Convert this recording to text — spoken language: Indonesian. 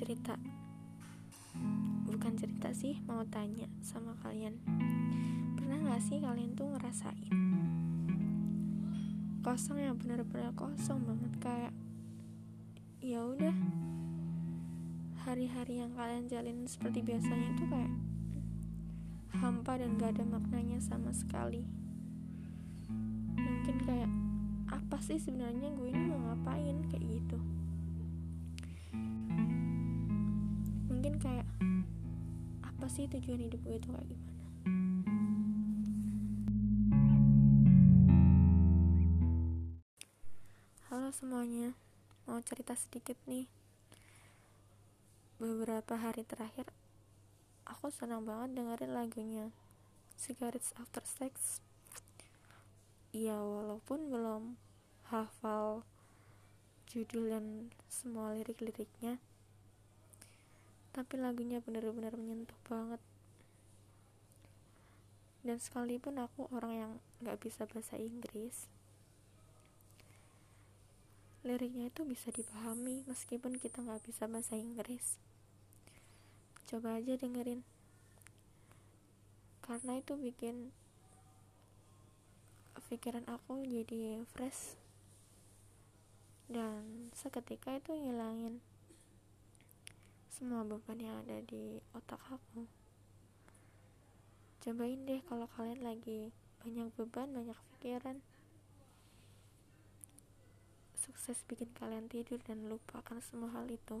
cerita. Bukan cerita sih mau tanya sama kalian. Pernah gak sih kalian tuh ngerasain? Kosong yang bener-bener kosong banget kayak ya udah. Hari-hari yang kalian jalin seperti biasanya itu kayak hampa dan gak ada maknanya sama sekali. Mungkin kayak apa sih sebenarnya gue ini mau ngapain kayak gitu kayak apa sih tujuan hidup gue itu kayak gimana? Halo semuanya mau cerita sedikit nih. Beberapa hari terakhir aku senang banget dengerin lagunya Cigarettes After Sex. Ya walaupun belum hafal judul dan semua lirik-liriknya tapi lagunya benar-benar menyentuh banget. Dan sekalipun aku orang yang gak bisa bahasa Inggris liriknya itu bisa dipahami meskipun kita gak bisa bahasa Inggris. Coba aja dengerin. Karena itu bikin pikiran aku jadi fresh dan seketika itu ngilangin semua beban yang ada di otak aku. Cobain deh kalau kalian lagi banyak beban banyak pikiran. Sukses bikin kalian tidur dan lupakan semua hal itu